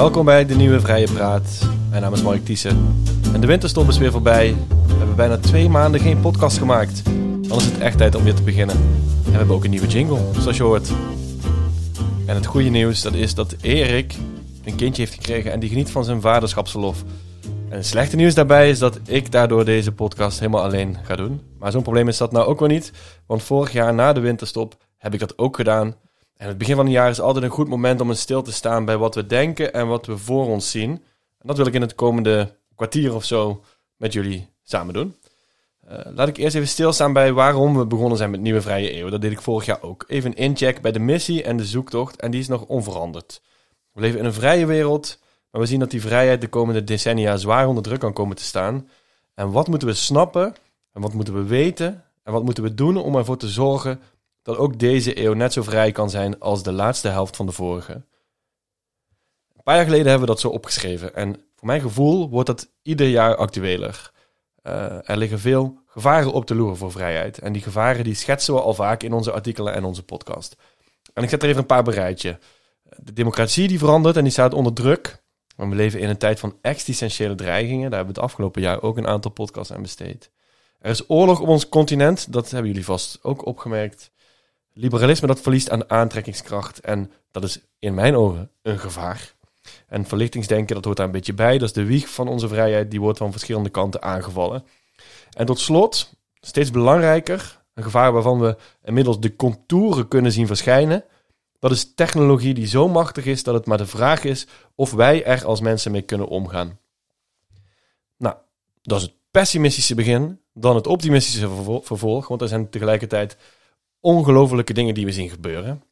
Welkom bij de nieuwe Vrije Praat. Mijn naam is Mark Thiessen. En de winterstop is weer voorbij. We hebben bijna twee maanden geen podcast gemaakt. Dan is het echt tijd om weer te beginnen. En we hebben ook een nieuwe jingle, zoals je hoort. En het goede nieuws dat is dat Erik een kindje heeft gekregen en die geniet van zijn vaderschapsverlof. En het slechte nieuws daarbij is dat ik daardoor deze podcast helemaal alleen ga doen. Maar zo'n probleem is dat nou ook wel niet. Want vorig jaar na de winterstop heb ik dat ook gedaan. En het begin van het jaar is altijd een goed moment om eens stil te staan bij wat we denken en wat we voor ons zien. En dat wil ik in het komende kwartier of zo met jullie samen doen. Uh, laat ik eerst even stilstaan bij waarom we begonnen zijn met Nieuwe Vrije Eeuw. Dat deed ik vorig jaar ook. Even incheck bij de missie en de zoektocht. En die is nog onveranderd. We leven in een vrije wereld, maar we zien dat die vrijheid de komende decennia zwaar onder druk kan komen te staan. En wat moeten we snappen? En wat moeten we weten? En wat moeten we doen om ervoor te zorgen dat ook deze eeuw net zo vrij kan zijn als de laatste helft van de vorige. Een paar jaar geleden hebben we dat zo opgeschreven en voor mijn gevoel wordt dat ieder jaar actueler. Uh, er liggen veel gevaren op de loer voor vrijheid en die gevaren die schetsen we al vaak in onze artikelen en onze podcast. En ik zet er even een paar bereidje. De democratie die verandert en die staat onder druk. We leven in een tijd van existentiële dreigingen. Daar hebben we het afgelopen jaar ook een aantal podcasts aan besteed. Er is oorlog op ons continent, dat hebben jullie vast ook opgemerkt. Liberalisme dat verliest aan aantrekkingskracht en dat is in mijn ogen een gevaar. En verlichtingsdenken, dat hoort daar een beetje bij. Dat is de wieg van onze vrijheid, die wordt van verschillende kanten aangevallen. En tot slot, steeds belangrijker, een gevaar waarvan we inmiddels de contouren kunnen zien verschijnen. Dat is technologie die zo machtig is dat het maar de vraag is of wij er als mensen mee kunnen omgaan. Nou, dat is het pessimistische begin, dan het optimistische vervolg, want er zijn tegelijkertijd ongelofelijke dingen die we zien gebeuren.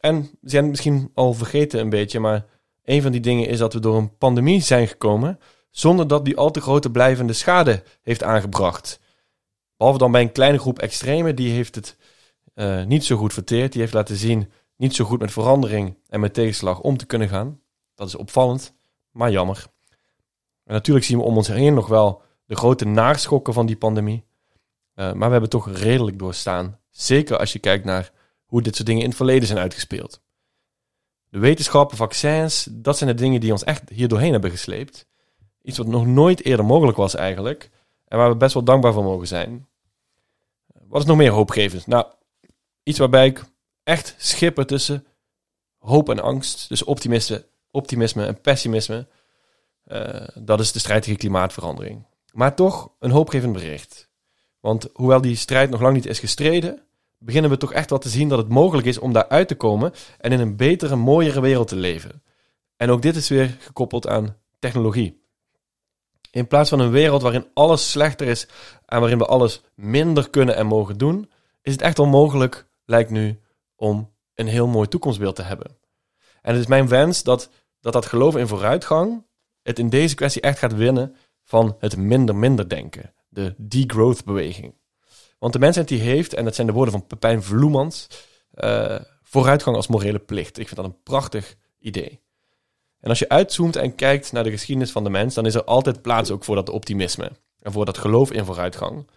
En we zijn misschien al vergeten een beetje, maar een van die dingen is dat we door een pandemie zijn gekomen zonder dat die al te grote blijvende schade heeft aangebracht. Behalve dan bij een kleine groep extremen, die heeft het uh, niet zo goed verteerd. Die heeft laten zien niet zo goed met verandering en met tegenslag om te kunnen gaan. Dat is opvallend, maar jammer. En natuurlijk zien we om ons heen nog wel de grote naschokken van die pandemie. Uh, maar we hebben toch redelijk doorstaan Zeker als je kijkt naar hoe dit soort dingen in het verleden zijn uitgespeeld. De wetenschappen, vaccins, dat zijn de dingen die ons echt hier doorheen hebben gesleept. Iets wat nog nooit eerder mogelijk was eigenlijk. En waar we best wel dankbaar voor mogen zijn. Wat is nog meer hoopgevend? Nou, iets waarbij ik echt schipper tussen hoop en angst. Dus optimisme, optimisme en pessimisme. Uh, dat is de strijd tegen klimaatverandering. Maar toch een hoopgevend bericht. Want hoewel die strijd nog lang niet is gestreden, beginnen we toch echt wel te zien dat het mogelijk is om daaruit te komen en in een betere, mooiere wereld te leven. En ook dit is weer gekoppeld aan technologie. In plaats van een wereld waarin alles slechter is en waarin we alles minder kunnen en mogen doen, is het echt onmogelijk, lijkt nu, om een heel mooi toekomstbeeld te hebben. En het is mijn wens dat dat, dat geloof in vooruitgang het in deze kwestie echt gaat winnen van het minder-minder denken, de degrowth beweging. Want de mensheid die heeft, en dat zijn de woorden van Pepijn Vloemans, uh, vooruitgang als morele plicht. Ik vind dat een prachtig idee. En als je uitzoomt en kijkt naar de geschiedenis van de mens, dan is er altijd plaats ook voor dat optimisme. En voor dat geloof in vooruitgang.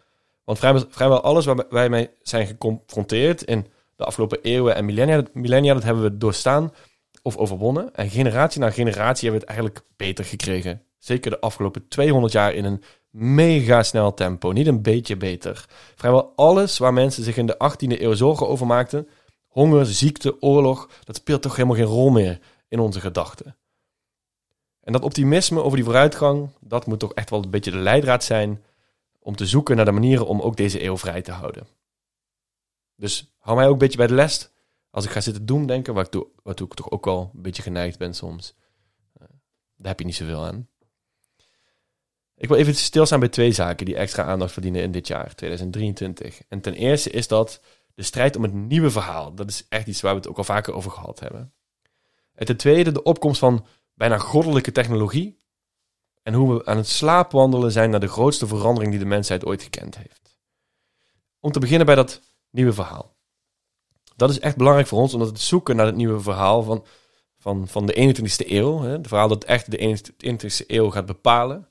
Want vrijwel, vrijwel alles waar wij mee zijn geconfronteerd in de afgelopen eeuwen en millennia, millennia, dat hebben we doorstaan of overwonnen. En generatie na generatie hebben we het eigenlijk beter gekregen. Zeker de afgelopen 200 jaar in een mega snel tempo. Niet een beetje beter. Vrijwel alles waar mensen zich in de 18e eeuw zorgen over maakten, honger, ziekte, oorlog, dat speelt toch helemaal geen rol meer in onze gedachten. En dat optimisme over die vooruitgang, dat moet toch echt wel een beetje de leidraad zijn om te zoeken naar de manieren om ook deze eeuw vrij te houden. Dus hou mij ook een beetje bij de les. Als ik ga zitten doen denken, waartoe, waartoe ik toch ook wel een beetje geneigd ben soms. Uh, daar heb je niet zoveel aan. Ik wil even stilstaan bij twee zaken die extra aandacht verdienen in dit jaar, 2023. En ten eerste is dat de strijd om het nieuwe verhaal. Dat is echt iets waar we het ook al vaker over gehad hebben. En ten tweede de opkomst van bijna goddelijke technologie. En hoe we aan het slaapwandelen zijn naar de grootste verandering die de mensheid ooit gekend heeft. Om te beginnen bij dat nieuwe verhaal. Dat is echt belangrijk voor ons, omdat het zoeken naar het nieuwe verhaal van, van, van de 21ste eeuw, hè, het verhaal dat echt de 21ste eeuw gaat bepalen,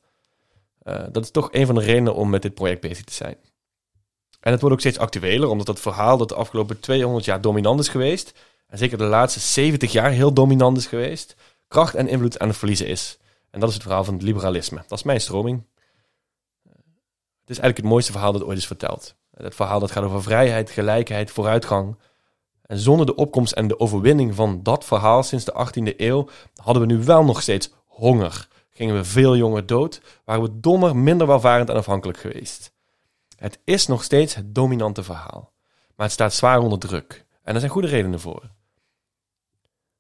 uh, dat is toch een van de redenen om met dit project bezig te zijn. En het wordt ook steeds actueler, omdat dat verhaal dat de afgelopen 200 jaar dominant is geweest, en zeker de laatste 70 jaar heel dominant is geweest, kracht en invloed aan het verliezen is. En dat is het verhaal van het liberalisme. Dat is mijn stroming. Het is eigenlijk het mooiste verhaal dat ooit is verteld. Het verhaal dat gaat over vrijheid, gelijkheid, vooruitgang. En zonder de opkomst en de overwinning van dat verhaal sinds de 18e eeuw hadden we nu wel nog steeds honger. Gingen we veel jonger dood, waren we dommer, minder welvarend en afhankelijk geweest. Het is nog steeds het dominante verhaal. Maar het staat zwaar onder druk. En er zijn goede redenen voor.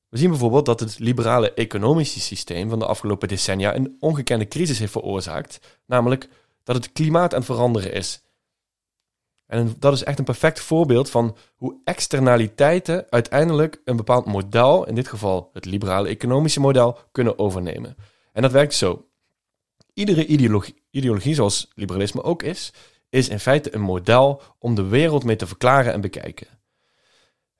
We zien bijvoorbeeld dat het liberale economische systeem van de afgelopen decennia een ongekende crisis heeft veroorzaakt, namelijk dat het klimaat aan het veranderen is. En dat is echt een perfect voorbeeld van hoe externaliteiten uiteindelijk een bepaald model, in dit geval het liberale economische model, kunnen overnemen. En dat werkt zo. Iedere ideologie, ideologie zoals liberalisme ook is, is in feite een model om de wereld mee te verklaren en bekijken.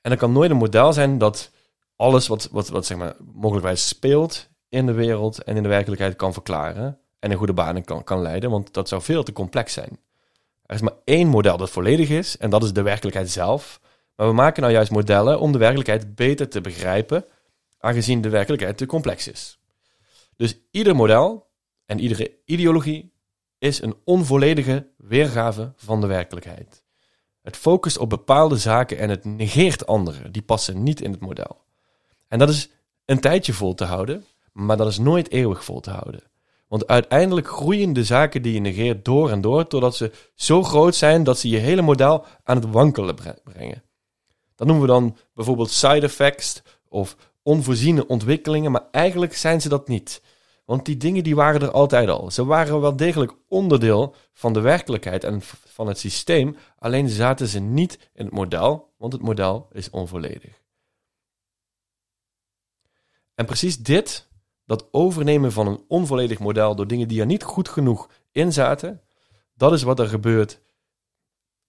En dat kan nooit een model zijn dat alles wat, wat, wat zeg maar, mogelijkwijs speelt in de wereld en in de werkelijkheid kan verklaren en een goede banen kan, kan leiden, want dat zou veel te complex zijn. Er is maar één model dat volledig is en dat is de werkelijkheid zelf. Maar we maken nou juist modellen om de werkelijkheid beter te begrijpen, aangezien de werkelijkheid te complex is. Dus ieder model en iedere ideologie is een onvolledige weergave van de werkelijkheid. Het focust op bepaalde zaken en het negeert andere. Die passen niet in het model. En dat is een tijdje vol te houden, maar dat is nooit eeuwig vol te houden. Want uiteindelijk groeien de zaken die je negeert door en door, totdat ze zo groot zijn dat ze je hele model aan het wankelen brengen. Dat noemen we dan bijvoorbeeld side effects of onvoorziene ontwikkelingen, maar eigenlijk zijn ze dat niet. Want die dingen die waren er altijd al. Ze waren wel degelijk onderdeel van de werkelijkheid en van het systeem, alleen zaten ze niet in het model, want het model is onvolledig. En precies dit, dat overnemen van een onvolledig model door dingen die er niet goed genoeg in zaten, dat is wat er gebeurd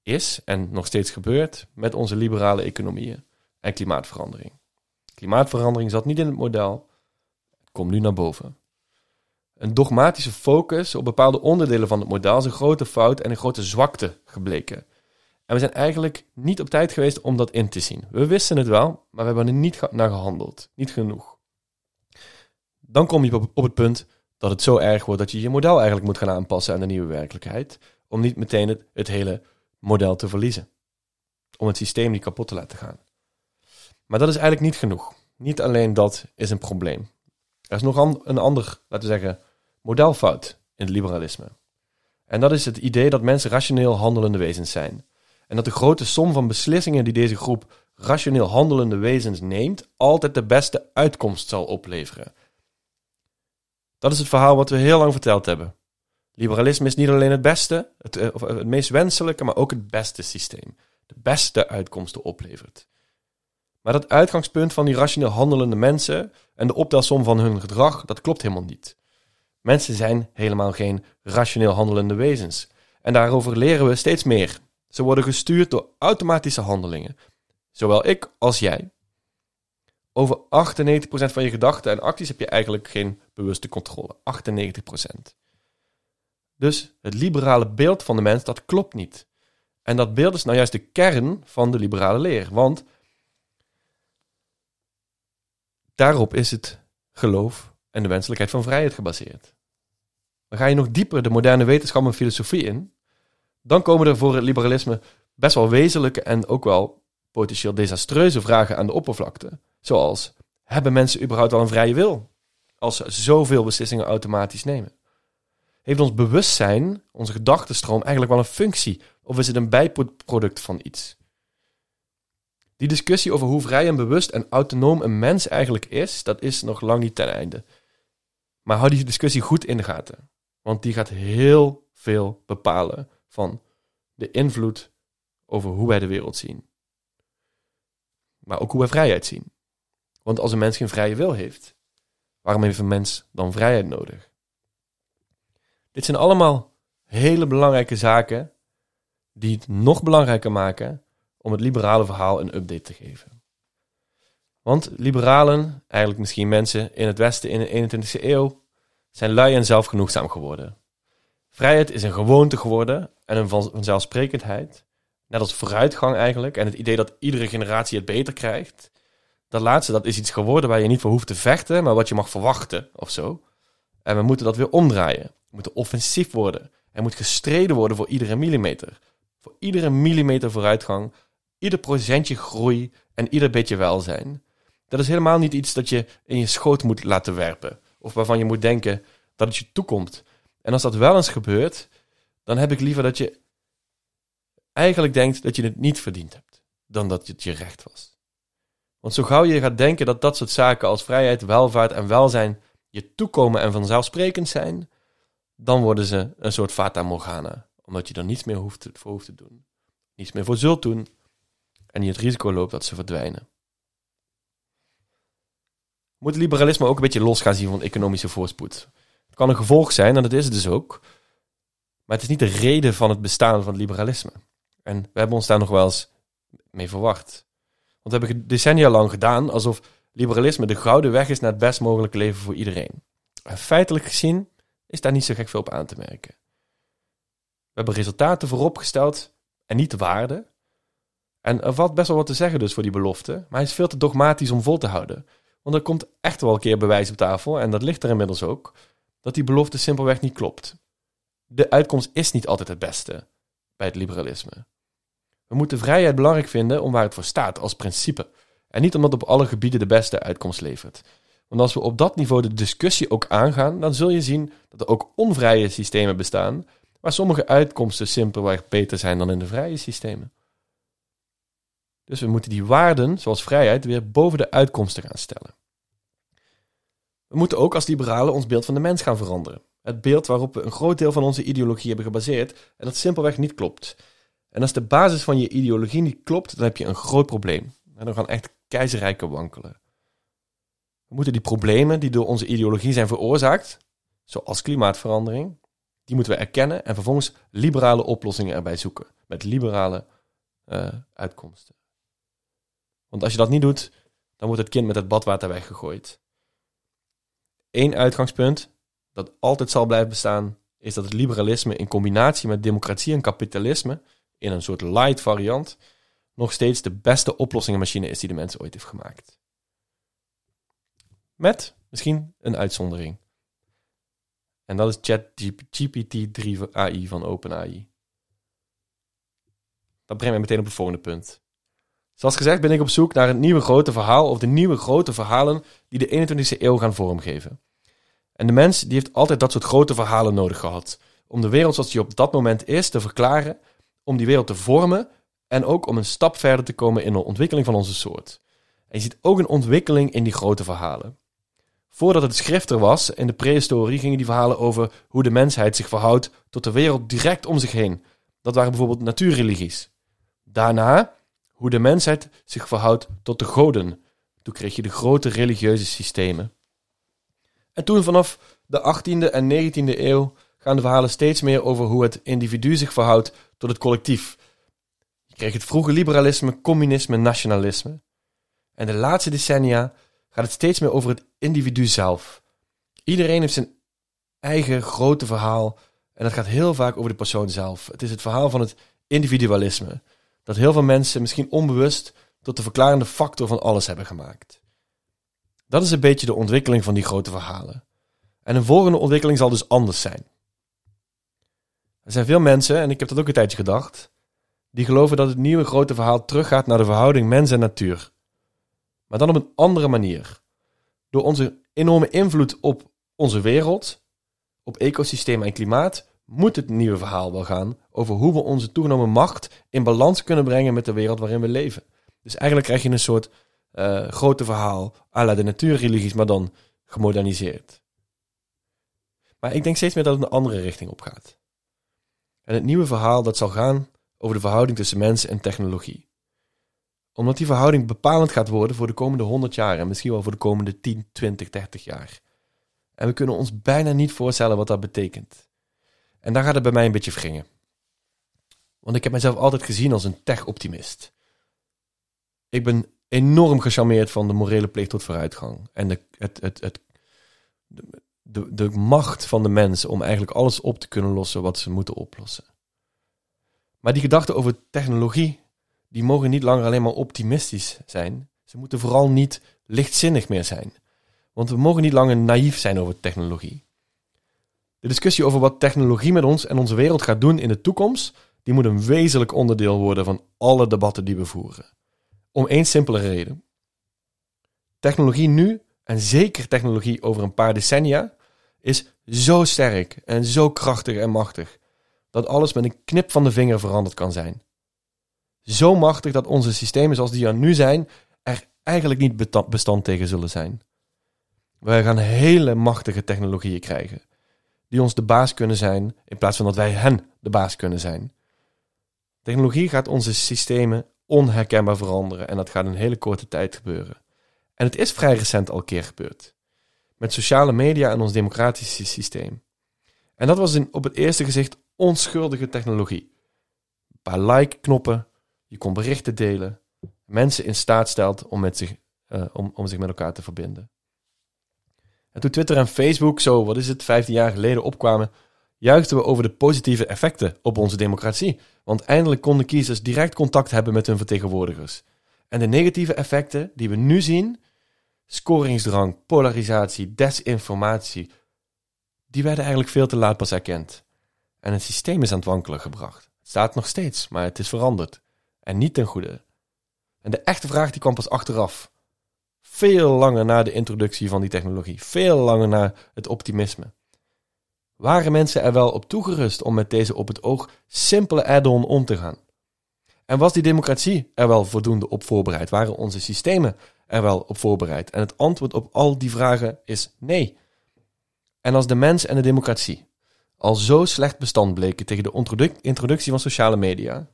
is en nog steeds gebeurt met onze liberale economieën en klimaatverandering. Klimaatverandering zat niet in het model, het komt nu naar boven. Een dogmatische focus op bepaalde onderdelen van het model is een grote fout en een grote zwakte gebleken. En we zijn eigenlijk niet op tijd geweest om dat in te zien. We wisten het wel, maar we hebben er niet naar gehandeld. Niet genoeg. Dan kom je op het punt dat het zo erg wordt dat je je model eigenlijk moet gaan aanpassen aan de nieuwe werkelijkheid. Om niet meteen het, het hele model te verliezen. Om het systeem niet kapot te laten gaan. Maar dat is eigenlijk niet genoeg. Niet alleen dat is een probleem. Er is nog een ander, laten we zeggen, modelfout in het liberalisme. En dat is het idee dat mensen rationeel handelende wezens zijn. En dat de grote som van beslissingen die deze groep rationeel handelende wezens neemt, altijd de beste uitkomst zal opleveren. Dat is het verhaal wat we heel lang verteld hebben. Liberalisme is niet alleen het beste, het, eh, of het meest wenselijke, maar ook het beste systeem. De beste uitkomsten oplevert. Maar dat uitgangspunt van die rationeel handelende mensen en de optelsom van hun gedrag, dat klopt helemaal niet. Mensen zijn helemaal geen rationeel handelende wezens. En daarover leren we steeds meer. Ze worden gestuurd door automatische handelingen. Zowel ik als jij. Over 98% van je gedachten en acties heb je eigenlijk geen bewuste controle. 98%. Dus het liberale beeld van de mens, dat klopt niet. En dat beeld is nou juist de kern van de liberale leer. Want daarop is het geloof en de wenselijkheid van vrijheid gebaseerd. Dan ga je nog dieper de moderne wetenschap en filosofie in. Dan komen er voor het liberalisme best wel wezenlijke en ook wel potentieel desastreuze vragen aan de oppervlakte. Zoals, hebben mensen überhaupt al een vrije wil? Als ze zoveel beslissingen automatisch nemen. Heeft ons bewustzijn, onze gedachtenstroom, eigenlijk wel een functie? Of is het een bijproduct van iets? Die discussie over hoe vrij en bewust en autonoom een mens eigenlijk is, dat is nog lang niet ten einde. Maar hou die discussie goed in de gaten. Want die gaat heel veel bepalen van de invloed over hoe wij de wereld zien. Maar ook hoe wij vrijheid zien. Want als een mens geen vrije wil heeft, waarom heeft een mens dan vrijheid nodig? Dit zijn allemaal hele belangrijke zaken die het nog belangrijker maken om het liberale verhaal een update te geven. Want liberalen, eigenlijk misschien mensen in het Westen in de 21ste eeuw, zijn lui en zelfgenoegzaam geworden. Vrijheid is een gewoonte geworden en een vanzelfsprekendheid. Net als vooruitgang eigenlijk en het idee dat iedere generatie het beter krijgt. Dat laatste, dat is iets geworden waar je niet voor hoeft te vechten, maar wat je mag verwachten of zo. En we moeten dat weer omdraaien. We moeten offensief worden. Er moet gestreden worden voor iedere millimeter. Voor iedere millimeter vooruitgang, ieder procentje groei en ieder beetje welzijn. Dat is helemaal niet iets dat je in je schoot moet laten werpen. Of waarvan je moet denken dat het je toekomt. En als dat wel eens gebeurt, dan heb ik liever dat je eigenlijk denkt dat je het niet verdiend hebt. Dan dat het je recht was. Want zo gauw je gaat denken dat dat soort zaken als vrijheid, welvaart en welzijn je toekomen en vanzelfsprekend zijn, dan worden ze een soort fata morgana. Omdat je er niets meer hoeft voor hoeft te doen. Niets meer voor zult doen. En je het risico loopt dat ze verdwijnen. Moet liberalisme ook een beetje los gaan zien van economische voorspoed. Het kan een gevolg zijn, en dat is het dus ook. Maar het is niet de reden van het bestaan van het liberalisme. En we hebben ons daar nog wel eens mee verwacht. Want we hebben decennia lang gedaan alsof liberalisme de gouden weg is naar het best mogelijke leven voor iedereen. En feitelijk gezien is daar niet zo gek veel op aan te merken. We hebben resultaten vooropgesteld en niet de waarde. En er valt best wel wat te zeggen dus voor die belofte, maar hij is veel te dogmatisch om vol te houden. Want er komt echt wel een keer bewijs op tafel, en dat ligt er inmiddels ook, dat die belofte simpelweg niet klopt. De uitkomst is niet altijd het beste bij het liberalisme. We moeten vrijheid belangrijk vinden om waar het voor staat, als principe. En niet omdat op alle gebieden de beste uitkomst levert. Want als we op dat niveau de discussie ook aangaan, dan zul je zien dat er ook onvrije systemen bestaan, waar sommige uitkomsten simpelweg beter zijn dan in de vrije systemen. Dus we moeten die waarden, zoals vrijheid, weer boven de uitkomsten gaan stellen. We moeten ook als liberalen ons beeld van de mens gaan veranderen. Het beeld waarop we een groot deel van onze ideologie hebben gebaseerd en dat simpelweg niet klopt. En als de basis van je ideologie niet klopt, dan heb je een groot probleem. En dan gaan echt keizerrijken wankelen. We moeten die problemen die door onze ideologie zijn veroorzaakt, zoals klimaatverandering, die moeten we erkennen en vervolgens liberale oplossingen erbij zoeken. Met liberale uh, uitkomsten. Want als je dat niet doet, dan wordt het kind met het badwater weggegooid. Eén uitgangspunt dat altijd zal blijven bestaan, is dat het liberalisme in combinatie met democratie en kapitalisme, in een soort light variant, nog steeds de beste oplossingenmachine is die de mens ooit heeft gemaakt. Met misschien een uitzondering. En dat is ChatGPT 3 AI van OpenAI. Dat brengt mij meteen op het volgende punt. Zoals gezegd ben ik op zoek naar een nieuwe grote verhaal of de nieuwe grote verhalen die de 21e eeuw gaan vormgeven. En de mens die heeft altijd dat soort grote verhalen nodig gehad. Om de wereld zoals die op dat moment is te verklaren, om die wereld te vormen en ook om een stap verder te komen in de ontwikkeling van onze soort. En je ziet ook een ontwikkeling in die grote verhalen. Voordat het schrift er was, in de prehistorie, gingen die verhalen over hoe de mensheid zich verhoudt tot de wereld direct om zich heen. Dat waren bijvoorbeeld natuurreligies. Daarna hoe de mensheid zich verhoudt tot de goden. Toen kreeg je de grote religieuze systemen. En toen vanaf de 18e en 19e eeuw gaan de verhalen steeds meer over hoe het individu zich verhoudt tot het collectief. Je kreeg het vroege liberalisme, communisme, nationalisme. En de laatste decennia gaat het steeds meer over het individu zelf. Iedereen heeft zijn eigen grote verhaal en dat gaat heel vaak over de persoon zelf. Het is het verhaal van het individualisme dat heel veel mensen misschien onbewust tot de verklarende factor van alles hebben gemaakt. Dat is een beetje de ontwikkeling van die grote verhalen. En een volgende ontwikkeling zal dus anders zijn. Er zijn veel mensen, en ik heb dat ook een tijdje gedacht, die geloven dat het nieuwe grote verhaal teruggaat naar de verhouding mens en natuur. Maar dan op een andere manier. Door onze enorme invloed op onze wereld, op ecosysteem en klimaat, moet het nieuwe verhaal wel gaan over hoe we onze toegenomen macht in balans kunnen brengen met de wereld waarin we leven. Dus eigenlijk krijg je een soort uh, grote verhaal à la de natuurreligies, maar dan gemoderniseerd. Maar ik denk steeds meer dat het een andere richting op gaat. En het nieuwe verhaal dat zal gaan over de verhouding tussen mens en technologie. Omdat die verhouding bepalend gaat worden voor de komende 100 jaar en misschien wel voor de komende 10, 20, 30 jaar. En we kunnen ons bijna niet voorstellen wat dat betekent. En daar gaat het bij mij een beetje wringen. Want ik heb mezelf altijd gezien als een tech-optimist. Ik ben enorm gecharmeerd van de morele plicht tot vooruitgang. En de, het, het, het, de, de macht van de mensen om eigenlijk alles op te kunnen lossen wat ze moeten oplossen. Maar die gedachten over technologie, die mogen niet langer alleen maar optimistisch zijn. Ze moeten vooral niet lichtzinnig meer zijn. Want we mogen niet langer naïef zijn over technologie. De discussie over wat technologie met ons en onze wereld gaat doen in de toekomst, die moet een wezenlijk onderdeel worden van alle debatten die we voeren. Om één simpele reden. Technologie nu, en zeker technologie over een paar decennia, is zo sterk en zo krachtig en machtig dat alles met een knip van de vinger veranderd kan zijn. Zo machtig dat onze systemen zoals die er nu zijn er eigenlijk niet bestand tegen zullen zijn. Wij gaan hele machtige technologieën krijgen, die ons de baas kunnen zijn in plaats van dat wij hen de baas kunnen zijn. Technologie gaat onze systemen onherkenbaar veranderen en dat gaat in een hele korte tijd gebeuren. En het is vrij recent al een keer gebeurd. Met sociale media en ons democratische systeem. En dat was in, op het eerste gezicht onschuldige technologie. Een paar like-knoppen, je kon berichten delen, mensen in staat stelt om, met zich, uh, om, om zich met elkaar te verbinden. En toen Twitter en Facebook zo, wat is het, 15 jaar geleden opkwamen, juichten we over de positieve effecten op onze democratie. Want eindelijk konden kiezers direct contact hebben met hun vertegenwoordigers. En de negatieve effecten die we nu zien, scoringsdrang, polarisatie, desinformatie, die werden eigenlijk veel te laat pas erkend. En het systeem is aan het wankelen gebracht. Het staat nog steeds, maar het is veranderd. En niet ten goede. En de echte vraag die kwam pas achteraf. Veel langer na de introductie van die technologie. Veel langer na het optimisme. Waren mensen er wel op toegerust om met deze op het oog simpele add-on om te gaan? En was die democratie er wel voldoende op voorbereid? Waren onze systemen er wel op voorbereid? En het antwoord op al die vragen is nee. En als de mens en de democratie al zo slecht bestand bleken tegen de introductie van sociale media,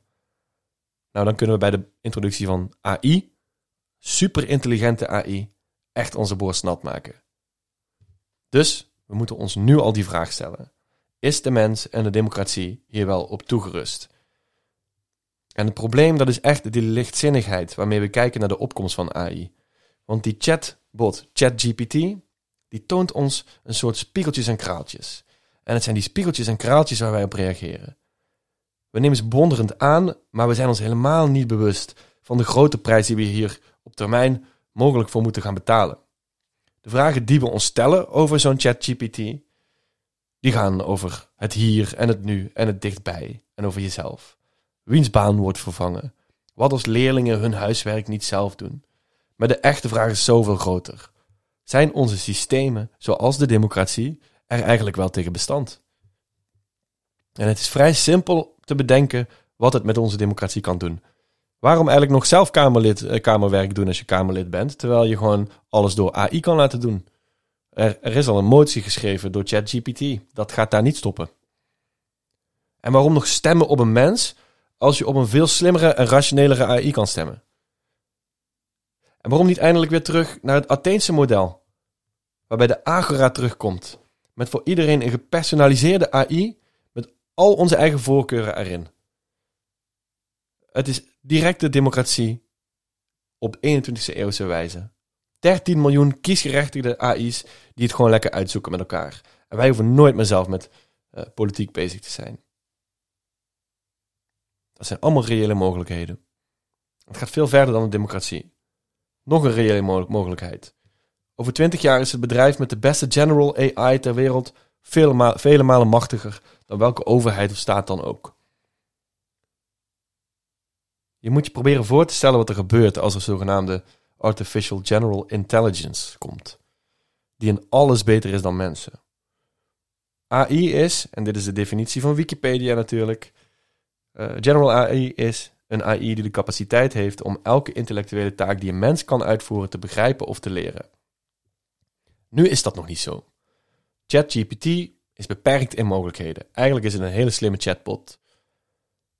nou dan kunnen we bij de introductie van AI, superintelligente AI, echt onze borst nat maken. Dus we moeten ons nu al die vraag stellen. Is de mens en de democratie hier wel op toegerust? En het probleem dat is echt die lichtzinnigheid waarmee we kijken naar de opkomst van AI. Want die chatbot, ChatGPT, die toont ons een soort spiegeltjes en kraaltjes. En het zijn die spiegeltjes en kraaltjes waar wij op reageren. We nemen ze bewonderend aan, maar we zijn ons helemaal niet bewust van de grote prijs die we hier op termijn mogelijk voor moeten gaan betalen. De vragen die we ons stellen over zo'n ChatGPT, die gaan over het hier en het nu en het dichtbij en over jezelf. Wiens baan wordt vervangen? Wat als leerlingen hun huiswerk niet zelf doen? Maar de echte vraag is zoveel groter. Zijn onze systemen, zoals de democratie, er eigenlijk wel tegen bestand? En het is vrij simpel te bedenken wat het met onze democratie kan doen. Waarom eigenlijk nog zelf kamerlid, eh, kamerwerk doen als je Kamerlid bent, terwijl je gewoon alles door AI kan laten doen? Er, er is al een motie geschreven door ChatGPT. Dat gaat daar niet stoppen. En waarom nog stemmen op een mens als je op een veel slimmere en rationelere AI kan stemmen? En waarom niet eindelijk weer terug naar het Atheense model, waarbij de agora terugkomt, met voor iedereen een gepersonaliseerde AI met al onze eigen voorkeuren erin? Het is directe democratie op 21e eeuwse wijze. 13 miljoen kiesgerechtigde AI's die het gewoon lekker uitzoeken met elkaar. En wij hoeven nooit meer zelf met uh, politiek bezig te zijn. Dat zijn allemaal reële mogelijkheden. Het gaat veel verder dan de democratie. Nog een reële mogelijkheid. Over 20 jaar is het bedrijf met de beste general AI ter wereld vele malen machtiger dan welke overheid of staat dan ook. Je moet je proberen voor te stellen wat er gebeurt als er zogenaamde Artificial General Intelligence komt, die in alles beter is dan mensen. AI is, en dit is de definitie van Wikipedia natuurlijk, uh, General AI is een AI die de capaciteit heeft om elke intellectuele taak die een mens kan uitvoeren te begrijpen of te leren. Nu is dat nog niet zo. ChatGPT is beperkt in mogelijkheden. Eigenlijk is het een hele slimme chatbot.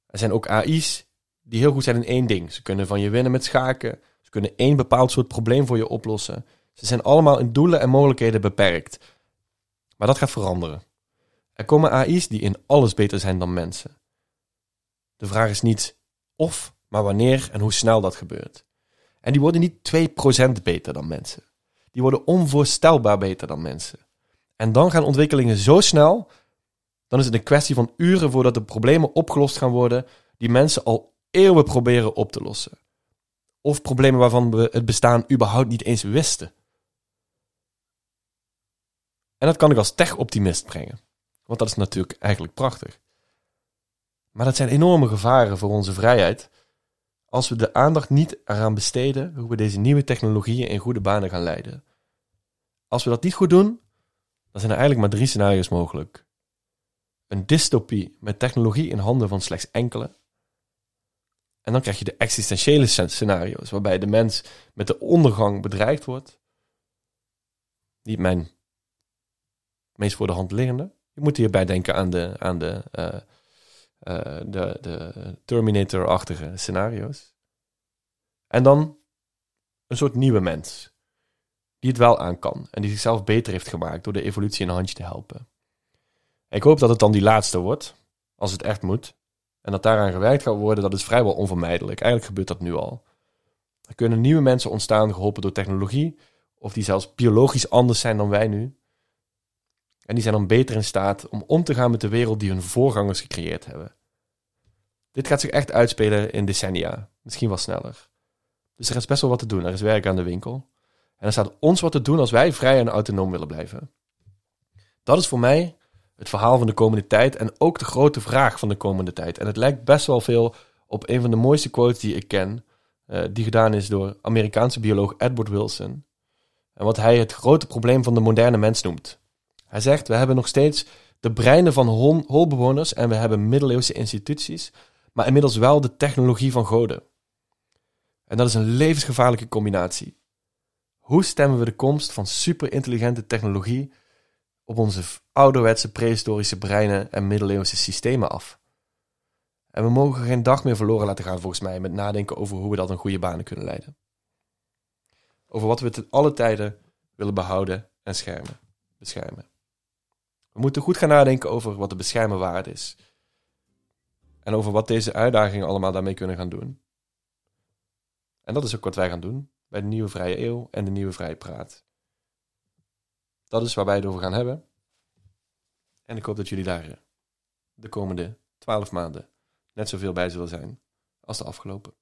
Er zijn ook AI's die heel goed zijn in één ding. Ze kunnen van je winnen met schaken. Ze kunnen één bepaald soort probleem voor je oplossen. Ze zijn allemaal in doelen en mogelijkheden beperkt. Maar dat gaat veranderen. Er komen AI's die in alles beter zijn dan mensen. De vraag is niet of, maar wanneer en hoe snel dat gebeurt. En die worden niet 2% beter dan mensen. Die worden onvoorstelbaar beter dan mensen. En dan gaan ontwikkelingen zo snel, dan is het een kwestie van uren voordat de problemen opgelost gaan worden die mensen al eeuwen proberen op te lossen. Of problemen waarvan we het bestaan überhaupt niet eens wisten. En dat kan ik als tech-optimist brengen. Want dat is natuurlijk eigenlijk prachtig. Maar dat zijn enorme gevaren voor onze vrijheid. Als we de aandacht niet eraan besteden hoe we deze nieuwe technologieën in goede banen gaan leiden. Als we dat niet goed doen, dan zijn er eigenlijk maar drie scenario's mogelijk. Een dystopie met technologie in handen van slechts enkele. En dan krijg je de existentiële scenario's, waarbij de mens met de ondergang bedreigd wordt. Niet mijn meest voor de hand liggende. Je moet hierbij denken aan de, aan de, uh, uh, de, de Terminator-achtige scenario's. En dan een soort nieuwe mens. Die het wel aan kan. En die zichzelf beter heeft gemaakt door de evolutie een handje te helpen. Ik hoop dat het dan die laatste wordt. Als het echt moet. En dat daaraan gewerkt gaat worden, dat is vrijwel onvermijdelijk. Eigenlijk gebeurt dat nu al. Er kunnen nieuwe mensen ontstaan, geholpen door technologie. Of die zelfs biologisch anders zijn dan wij nu. En die zijn dan beter in staat om om te gaan met de wereld die hun voorgangers gecreëerd hebben. Dit gaat zich echt uitspelen in decennia, misschien wel sneller. Dus er is best wel wat te doen, er is werk aan de winkel. En er staat ons wat te doen als wij vrij en autonoom willen blijven. Dat is voor mij het verhaal van de komende tijd en ook de grote vraag van de komende tijd. En het lijkt best wel veel op een van de mooiste quotes die ik ken, uh, die gedaan is door Amerikaanse bioloog Edward Wilson. En wat hij het grote probleem van de moderne mens noemt. Hij zegt, we hebben nog steeds de breinen van holbewoners en we hebben middeleeuwse instituties, maar inmiddels wel de technologie van goden. En dat is een levensgevaarlijke combinatie. Hoe stemmen we de komst van superintelligente technologie op onze ouderwetse prehistorische breinen en middeleeuwse systemen af? En we mogen geen dag meer verloren laten gaan, volgens mij, met nadenken over hoe we dat een goede banen kunnen leiden. Over wat we ten alle tijden willen behouden en schermen, beschermen. We moeten goed gaan nadenken over wat de beschermen waard is. En over wat deze uitdagingen allemaal daarmee kunnen gaan doen. En dat is ook wat wij gaan doen bij de Nieuwe Vrije Eeuw en de Nieuwe Vrije Praat. Dat is waar wij het over gaan hebben. En ik hoop dat jullie daar eh, de komende twaalf maanden net zoveel bij zullen zijn als de afgelopen.